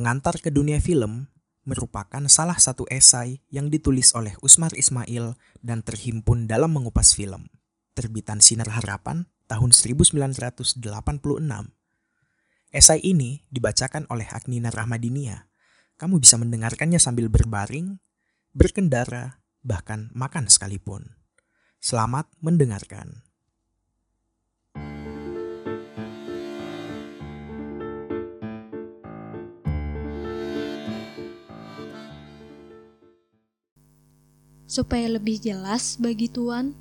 Pengantar ke Dunia Film merupakan salah satu esai yang ditulis oleh Usmar Ismail dan terhimpun dalam mengupas film. Terbitan Sinar Harapan tahun 1986. Esai ini dibacakan oleh Agnina Rahmadinia. Kamu bisa mendengarkannya sambil berbaring, berkendara, bahkan makan sekalipun. Selamat mendengarkan. Supaya lebih jelas bagi Tuan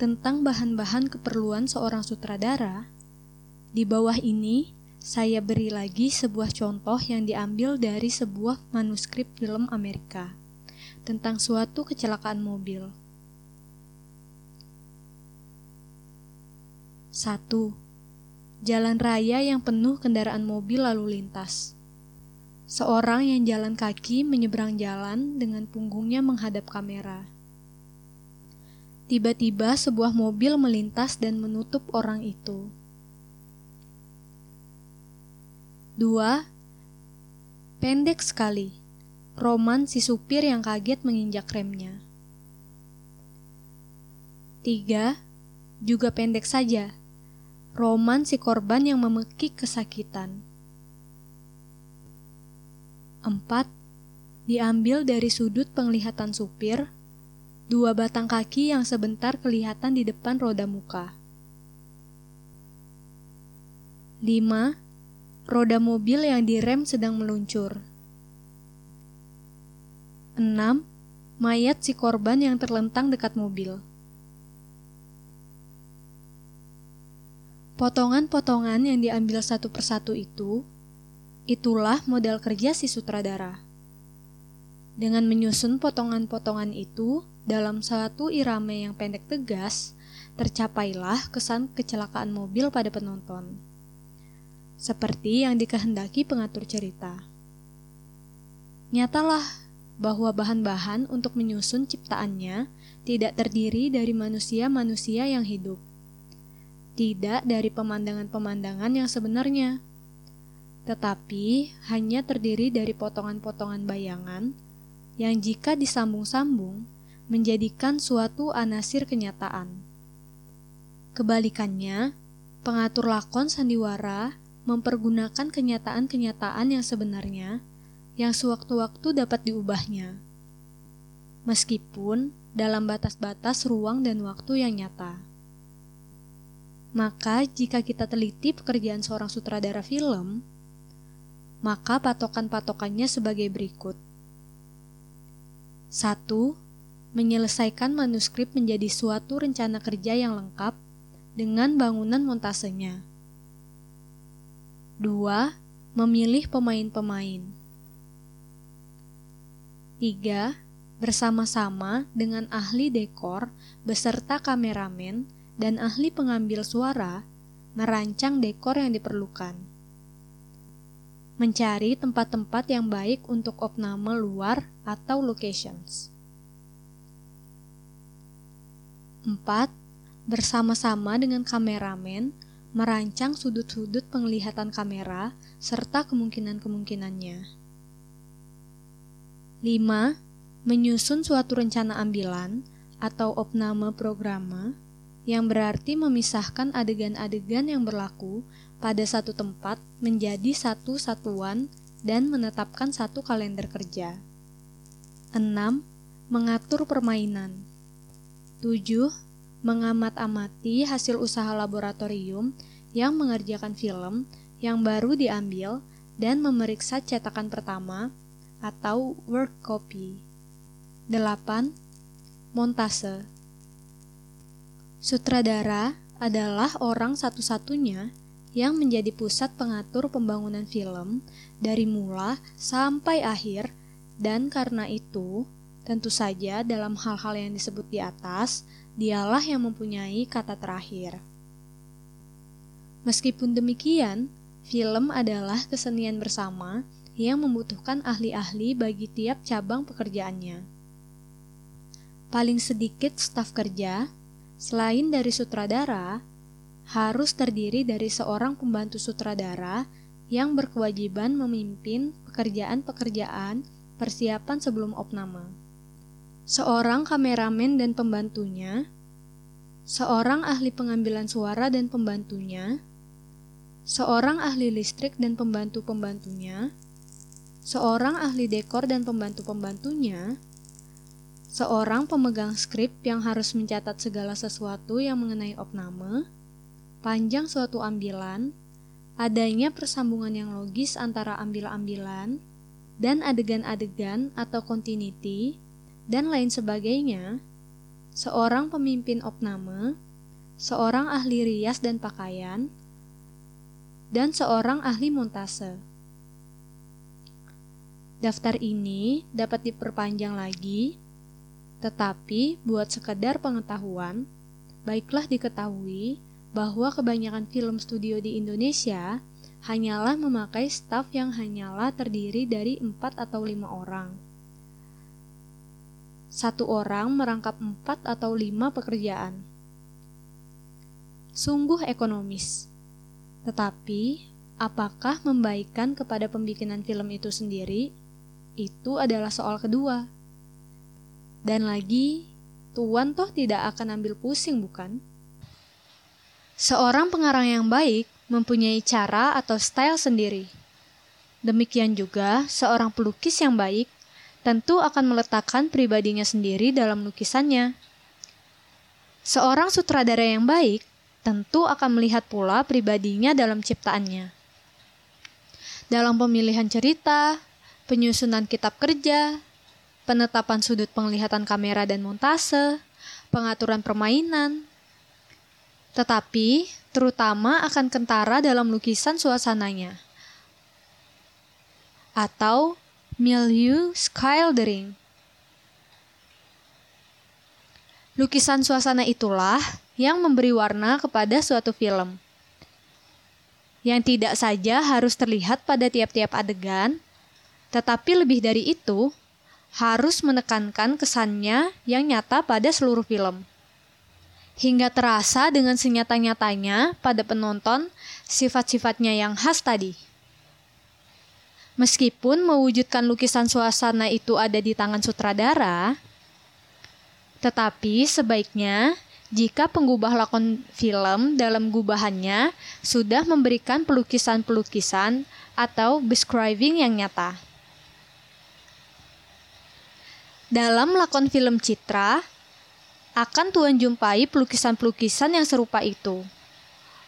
tentang bahan-bahan keperluan seorang sutradara, di bawah ini saya beri lagi sebuah contoh yang diambil dari sebuah manuskrip film Amerika tentang suatu kecelakaan mobil. 1. Jalan raya yang penuh kendaraan mobil lalu lintas. Seorang yang jalan kaki menyeberang jalan dengan punggungnya menghadap kamera. Tiba-tiba sebuah mobil melintas dan menutup orang itu. Dua, pendek sekali. Roman si supir yang kaget menginjak remnya. Tiga, juga pendek saja. Roman si korban yang memekik kesakitan. 4. Diambil dari sudut penglihatan supir, dua batang kaki yang sebentar kelihatan di depan roda muka. 5. Roda mobil yang direm sedang meluncur. 6. Mayat si korban yang terlentang dekat mobil. Potongan-potongan yang diambil satu persatu itu Itulah modal kerja si sutradara. Dengan menyusun potongan-potongan itu dalam satu irame yang pendek tegas, tercapailah kesan kecelakaan mobil pada penonton. Seperti yang dikehendaki pengatur cerita. Nyatalah bahwa bahan-bahan untuk menyusun ciptaannya tidak terdiri dari manusia-manusia yang hidup. Tidak dari pemandangan-pemandangan yang sebenarnya tetapi hanya terdiri dari potongan-potongan bayangan yang jika disambung-sambung menjadikan suatu anasir kenyataan. Kebalikannya, pengatur lakon sandiwara mempergunakan kenyataan-kenyataan yang sebenarnya yang sewaktu-waktu dapat diubahnya. Meskipun dalam batas-batas ruang dan waktu yang nyata. Maka, jika kita teliti pekerjaan seorang sutradara film, maka patokan-patokannya sebagai berikut. 1. Menyelesaikan manuskrip menjadi suatu rencana kerja yang lengkap dengan bangunan montasenya. 2. Memilih pemain-pemain. 3. Bersama-sama dengan ahli dekor beserta kameramen dan ahli pengambil suara merancang dekor yang diperlukan mencari tempat-tempat yang baik untuk opname luar atau locations. 4. Bersama-sama dengan kameramen, merancang sudut-sudut penglihatan kamera serta kemungkinan-kemungkinannya. 5. Menyusun suatu rencana ambilan atau opname programa yang berarti memisahkan adegan-adegan yang berlaku pada satu tempat menjadi satu satuan dan menetapkan satu kalender kerja. 6. Mengatur permainan. 7. Mengamat-amati hasil usaha laboratorium yang mengerjakan film yang baru diambil dan memeriksa cetakan pertama atau work copy. 8. Montase. Sutradara adalah orang satu-satunya yang menjadi pusat pengatur pembangunan film dari mula sampai akhir dan karena itu tentu saja dalam hal-hal yang disebut di atas dialah yang mempunyai kata terakhir. Meskipun demikian, film adalah kesenian bersama yang membutuhkan ahli-ahli bagi tiap cabang pekerjaannya. Paling sedikit staf kerja, selain dari sutradara, harus terdiri dari seorang pembantu sutradara yang berkewajiban memimpin pekerjaan-pekerjaan persiapan sebelum opname. Seorang kameramen dan pembantunya, seorang ahli pengambilan suara dan pembantunya, seorang ahli listrik dan pembantu-pembantunya, seorang ahli dekor dan pembantu-pembantunya, seorang pemegang skrip yang harus mencatat segala sesuatu yang mengenai opname, panjang suatu ambilan, adanya persambungan yang logis antara ambil-ambilan, dan adegan-adegan atau continuity, dan lain sebagainya, seorang pemimpin opname, seorang ahli rias dan pakaian, dan seorang ahli montase. Daftar ini dapat diperpanjang lagi, tetapi buat sekedar pengetahuan, baiklah diketahui bahwa kebanyakan film studio di Indonesia hanyalah memakai staf yang hanyalah terdiri dari empat atau lima orang. Satu orang merangkap empat atau lima pekerjaan. Sungguh ekonomis. Tetapi, apakah membaikkan kepada pembikinan film itu sendiri? Itu adalah soal kedua. Dan lagi, Tuan toh tidak akan ambil pusing, bukan? Seorang pengarang yang baik mempunyai cara atau style sendiri. Demikian juga, seorang pelukis yang baik tentu akan meletakkan pribadinya sendiri dalam lukisannya. Seorang sutradara yang baik tentu akan melihat pula pribadinya dalam ciptaannya. Dalam pemilihan cerita, penyusunan kitab kerja, penetapan sudut penglihatan kamera dan montase, pengaturan permainan, tetapi terutama akan kentara dalam lukisan suasananya atau milieu skildering. Lukisan suasana itulah yang memberi warna kepada suatu film. Yang tidak saja harus terlihat pada tiap-tiap adegan, tetapi lebih dari itu, harus menekankan kesannya yang nyata pada seluruh film. Hingga terasa dengan senyata-nyatanya pada penonton sifat-sifatnya yang khas tadi. Meskipun mewujudkan lukisan suasana itu ada di tangan sutradara, tetapi sebaiknya jika penggubah lakon film dalam gubahannya sudah memberikan pelukisan-pelukisan atau describing yang nyata. Dalam lakon film citra, akan Tuhan jumpai pelukisan-pelukisan yang serupa itu,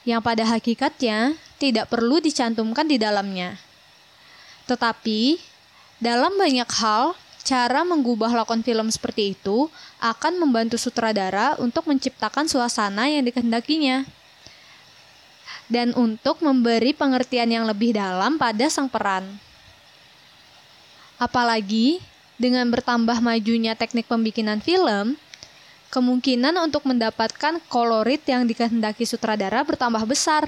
yang pada hakikatnya tidak perlu dicantumkan di dalamnya. Tetapi, dalam banyak hal, cara menggubah lakon film seperti itu akan membantu sutradara untuk menciptakan suasana yang dikehendakinya dan untuk memberi pengertian yang lebih dalam pada sang peran. Apalagi dengan bertambah majunya teknik pembikinan film, kemungkinan untuk mendapatkan kolorit yang dikehendaki sutradara bertambah besar.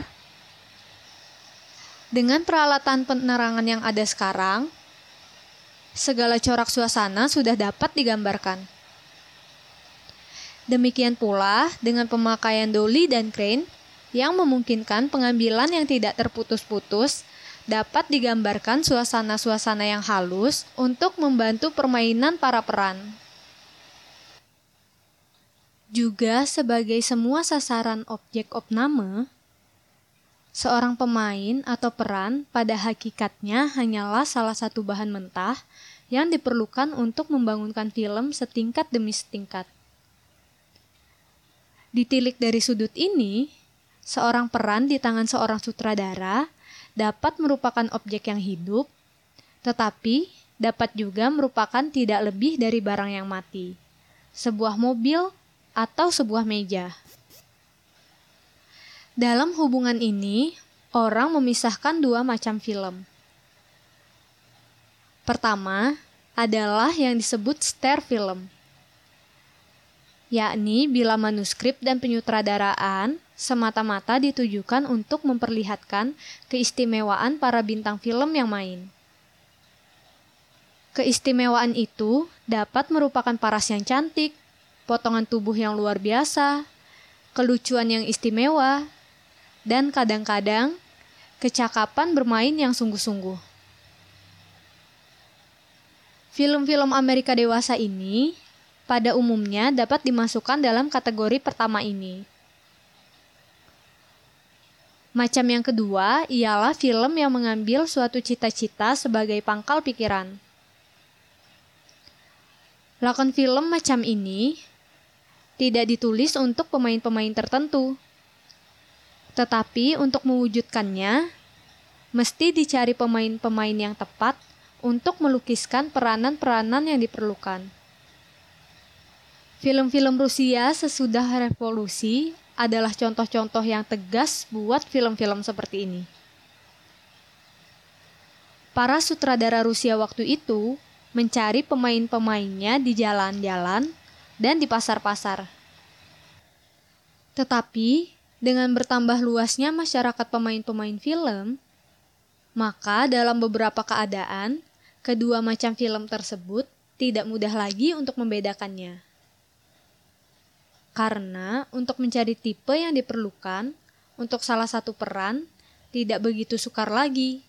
Dengan peralatan penerangan yang ada sekarang, segala corak suasana sudah dapat digambarkan. Demikian pula dengan pemakaian dolly dan crane yang memungkinkan pengambilan yang tidak terputus-putus dapat digambarkan suasana-suasana yang halus untuk membantu permainan para peran. Juga sebagai semua sasaran objek opname, Seorang pemain atau peran pada hakikatnya hanyalah salah satu bahan mentah yang diperlukan untuk membangunkan film setingkat demi setingkat. Ditilik dari sudut ini, seorang peran di tangan seorang sutradara dapat merupakan objek yang hidup, tetapi dapat juga merupakan tidak lebih dari barang yang mati, sebuah mobil atau sebuah meja. Dalam hubungan ini, orang memisahkan dua macam film. Pertama adalah yang disebut stare film, yakni bila manuskrip dan penyutradaraan semata-mata ditujukan untuk memperlihatkan keistimewaan para bintang film yang main. Keistimewaan itu dapat merupakan paras yang cantik, potongan tubuh yang luar biasa, kelucuan yang istimewa, dan kadang-kadang kecakapan bermain yang sungguh-sungguh. Film-film Amerika dewasa ini pada umumnya dapat dimasukkan dalam kategori pertama ini. Macam yang kedua ialah film yang mengambil suatu cita-cita sebagai pangkal pikiran. Lakon film macam ini tidak ditulis untuk pemain-pemain tertentu, tetapi untuk mewujudkannya, mesti dicari pemain-pemain yang tepat untuk melukiskan peranan-peranan yang diperlukan. Film-film Rusia sesudah revolusi adalah contoh-contoh yang tegas buat film-film seperti ini. Para sutradara Rusia waktu itu mencari pemain-pemainnya di jalan-jalan dan di pasar-pasar. Tetapi dengan bertambah luasnya masyarakat pemain-pemain film, maka dalam beberapa keadaan, kedua macam film tersebut tidak mudah lagi untuk membedakannya. Karena untuk mencari tipe yang diperlukan untuk salah satu peran tidak begitu sukar lagi.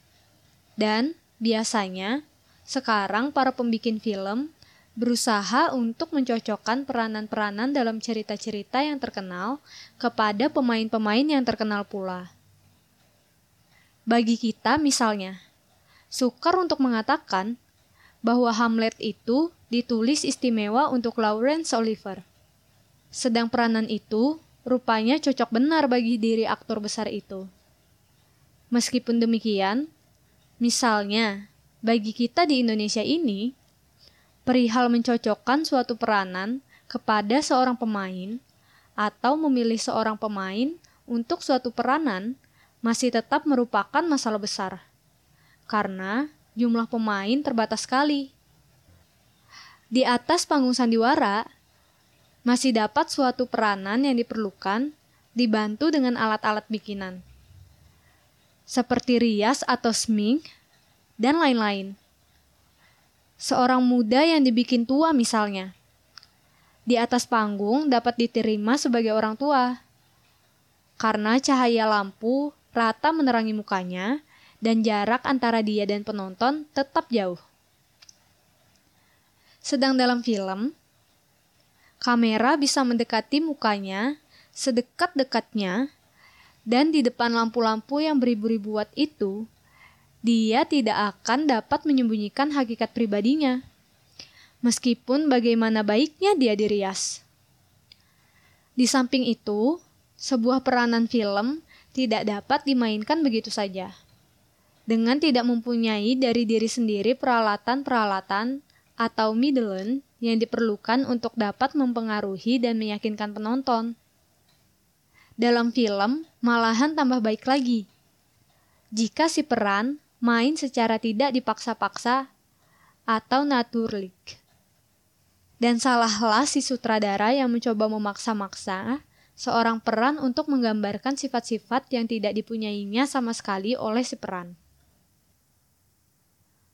Dan biasanya sekarang para pembikin film berusaha untuk mencocokkan peranan-peranan dalam cerita-cerita yang terkenal kepada pemain-pemain yang terkenal pula. Bagi kita misalnya, sukar untuk mengatakan bahwa Hamlet itu ditulis istimewa untuk Laurence Olivier. Sedang peranan itu rupanya cocok benar bagi diri aktor besar itu. Meskipun demikian, misalnya, bagi kita di Indonesia ini, perihal mencocokkan suatu peranan kepada seorang pemain atau memilih seorang pemain untuk suatu peranan masih tetap merupakan masalah besar. Karena jumlah pemain terbatas sekali. Di atas panggung sandiwara, masih dapat suatu peranan yang diperlukan dibantu dengan alat-alat bikinan. Seperti rias atau smink, dan lain-lain seorang muda yang dibikin tua misalnya. Di atas panggung dapat diterima sebagai orang tua. Karena cahaya lampu rata menerangi mukanya dan jarak antara dia dan penonton tetap jauh. Sedang dalam film, kamera bisa mendekati mukanya sedekat-dekatnya dan di depan lampu-lampu yang beribu-ribu watt itu dia tidak akan dapat menyembunyikan hakikat pribadinya, meskipun bagaimana baiknya dia dirias. Di samping itu, sebuah peranan film tidak dapat dimainkan begitu saja. Dengan tidak mempunyai dari diri sendiri peralatan-peralatan atau middleland yang diperlukan untuk dapat mempengaruhi dan meyakinkan penonton. Dalam film, malahan tambah baik lagi. Jika si peran main secara tidak dipaksa-paksa atau naturlik. Dan salahlah si sutradara yang mencoba memaksa-maksa seorang peran untuk menggambarkan sifat-sifat yang tidak dipunyainya sama sekali oleh si peran.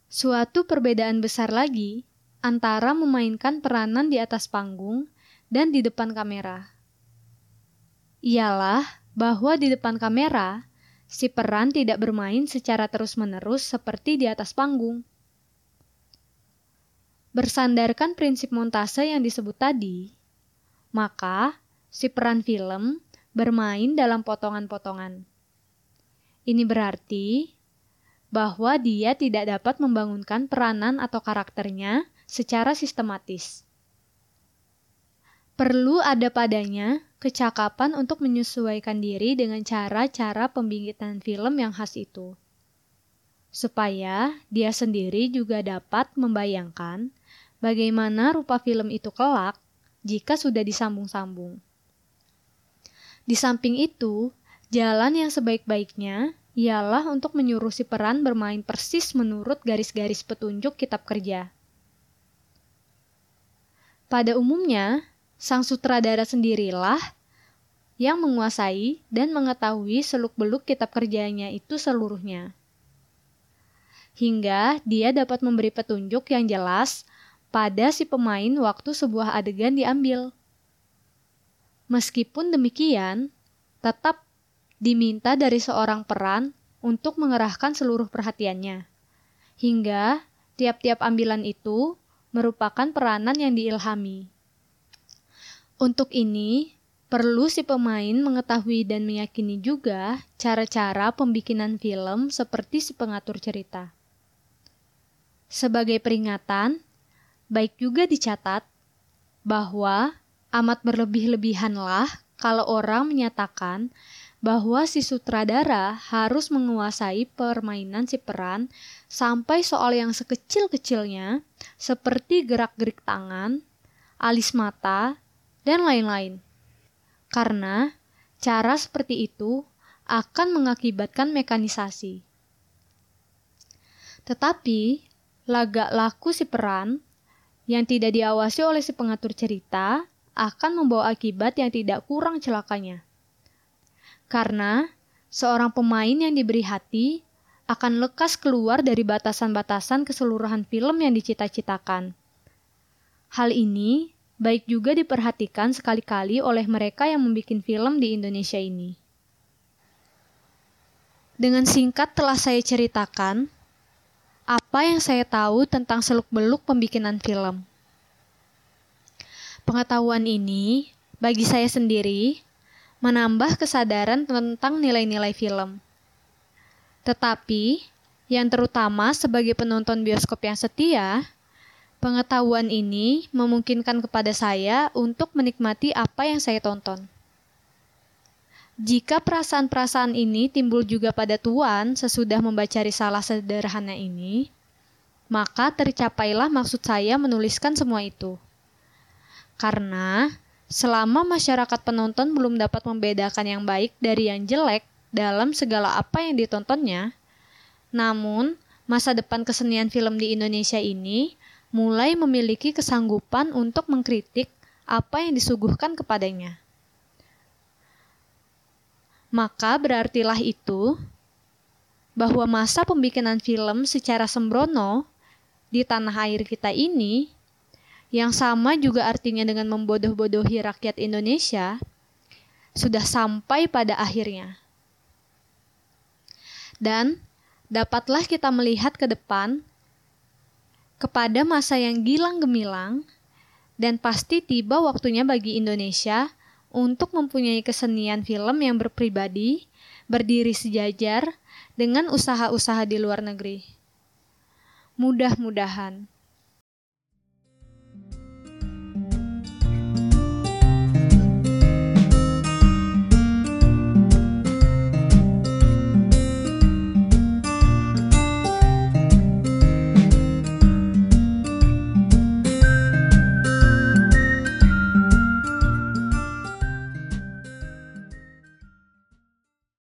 Suatu perbedaan besar lagi antara memainkan peranan di atas panggung dan di depan kamera. Ialah bahwa di depan kamera, si peran tidak bermain secara terus-menerus seperti di atas panggung. Bersandarkan prinsip montase yang disebut tadi, maka si peran film bermain dalam potongan-potongan. Ini berarti bahwa dia tidak dapat membangunkan peranan atau karakternya secara sistematis. Perlu ada padanya kecakapan untuk menyesuaikan diri dengan cara-cara pembibitan film yang khas itu. Supaya dia sendiri juga dapat membayangkan bagaimana rupa film itu kelak jika sudah disambung-sambung. Di samping itu, jalan yang sebaik-baiknya ialah untuk menyuruh si peran bermain persis menurut garis-garis petunjuk kitab kerja. Pada umumnya, sang sutradara sendirilah yang menguasai dan mengetahui seluk-beluk kitab kerjanya itu seluruhnya. Hingga dia dapat memberi petunjuk yang jelas pada si pemain waktu sebuah adegan diambil. Meskipun demikian, tetap diminta dari seorang peran untuk mengerahkan seluruh perhatiannya. Hingga tiap-tiap ambilan itu merupakan peranan yang diilhami. Untuk ini, perlu si pemain mengetahui dan meyakini juga cara-cara pembikinan film seperti si pengatur cerita. Sebagai peringatan, baik juga dicatat bahwa amat berlebih-lebihanlah kalau orang menyatakan bahwa si sutradara harus menguasai permainan si peran sampai soal yang sekecil-kecilnya seperti gerak-gerik tangan, alis mata, dan lain-lain. Karena cara seperti itu akan mengakibatkan mekanisasi. Tetapi, lagak laku si peran yang tidak diawasi oleh si pengatur cerita akan membawa akibat yang tidak kurang celakanya. Karena seorang pemain yang diberi hati akan lekas keluar dari batasan-batasan keseluruhan film yang dicita-citakan. Hal ini baik juga diperhatikan sekali-kali oleh mereka yang membuat film di Indonesia ini. Dengan singkat telah saya ceritakan apa yang saya tahu tentang seluk-beluk pembikinan film. Pengetahuan ini bagi saya sendiri menambah kesadaran tentang nilai-nilai film. Tetapi, yang terutama sebagai penonton bioskop yang setia, pengetahuan ini memungkinkan kepada saya untuk menikmati apa yang saya tonton. Jika perasaan-perasaan ini timbul juga pada Tuan sesudah membaca risalah sederhana ini, maka tercapailah maksud saya menuliskan semua itu. Karena Selama masyarakat penonton belum dapat membedakan yang baik dari yang jelek dalam segala apa yang ditontonnya, namun masa depan kesenian film di Indonesia ini mulai memiliki kesanggupan untuk mengkritik apa yang disuguhkan kepadanya. Maka berartilah itu bahwa masa pembikinan film secara sembrono di tanah air kita ini yang sama juga artinya dengan membodoh-bodohi rakyat Indonesia, sudah sampai pada akhirnya. Dan dapatlah kita melihat ke depan kepada masa yang gilang gemilang dan pasti tiba waktunya bagi Indonesia untuk mempunyai kesenian film yang berpribadi, berdiri sejajar dengan usaha-usaha di luar negeri. Mudah-mudahan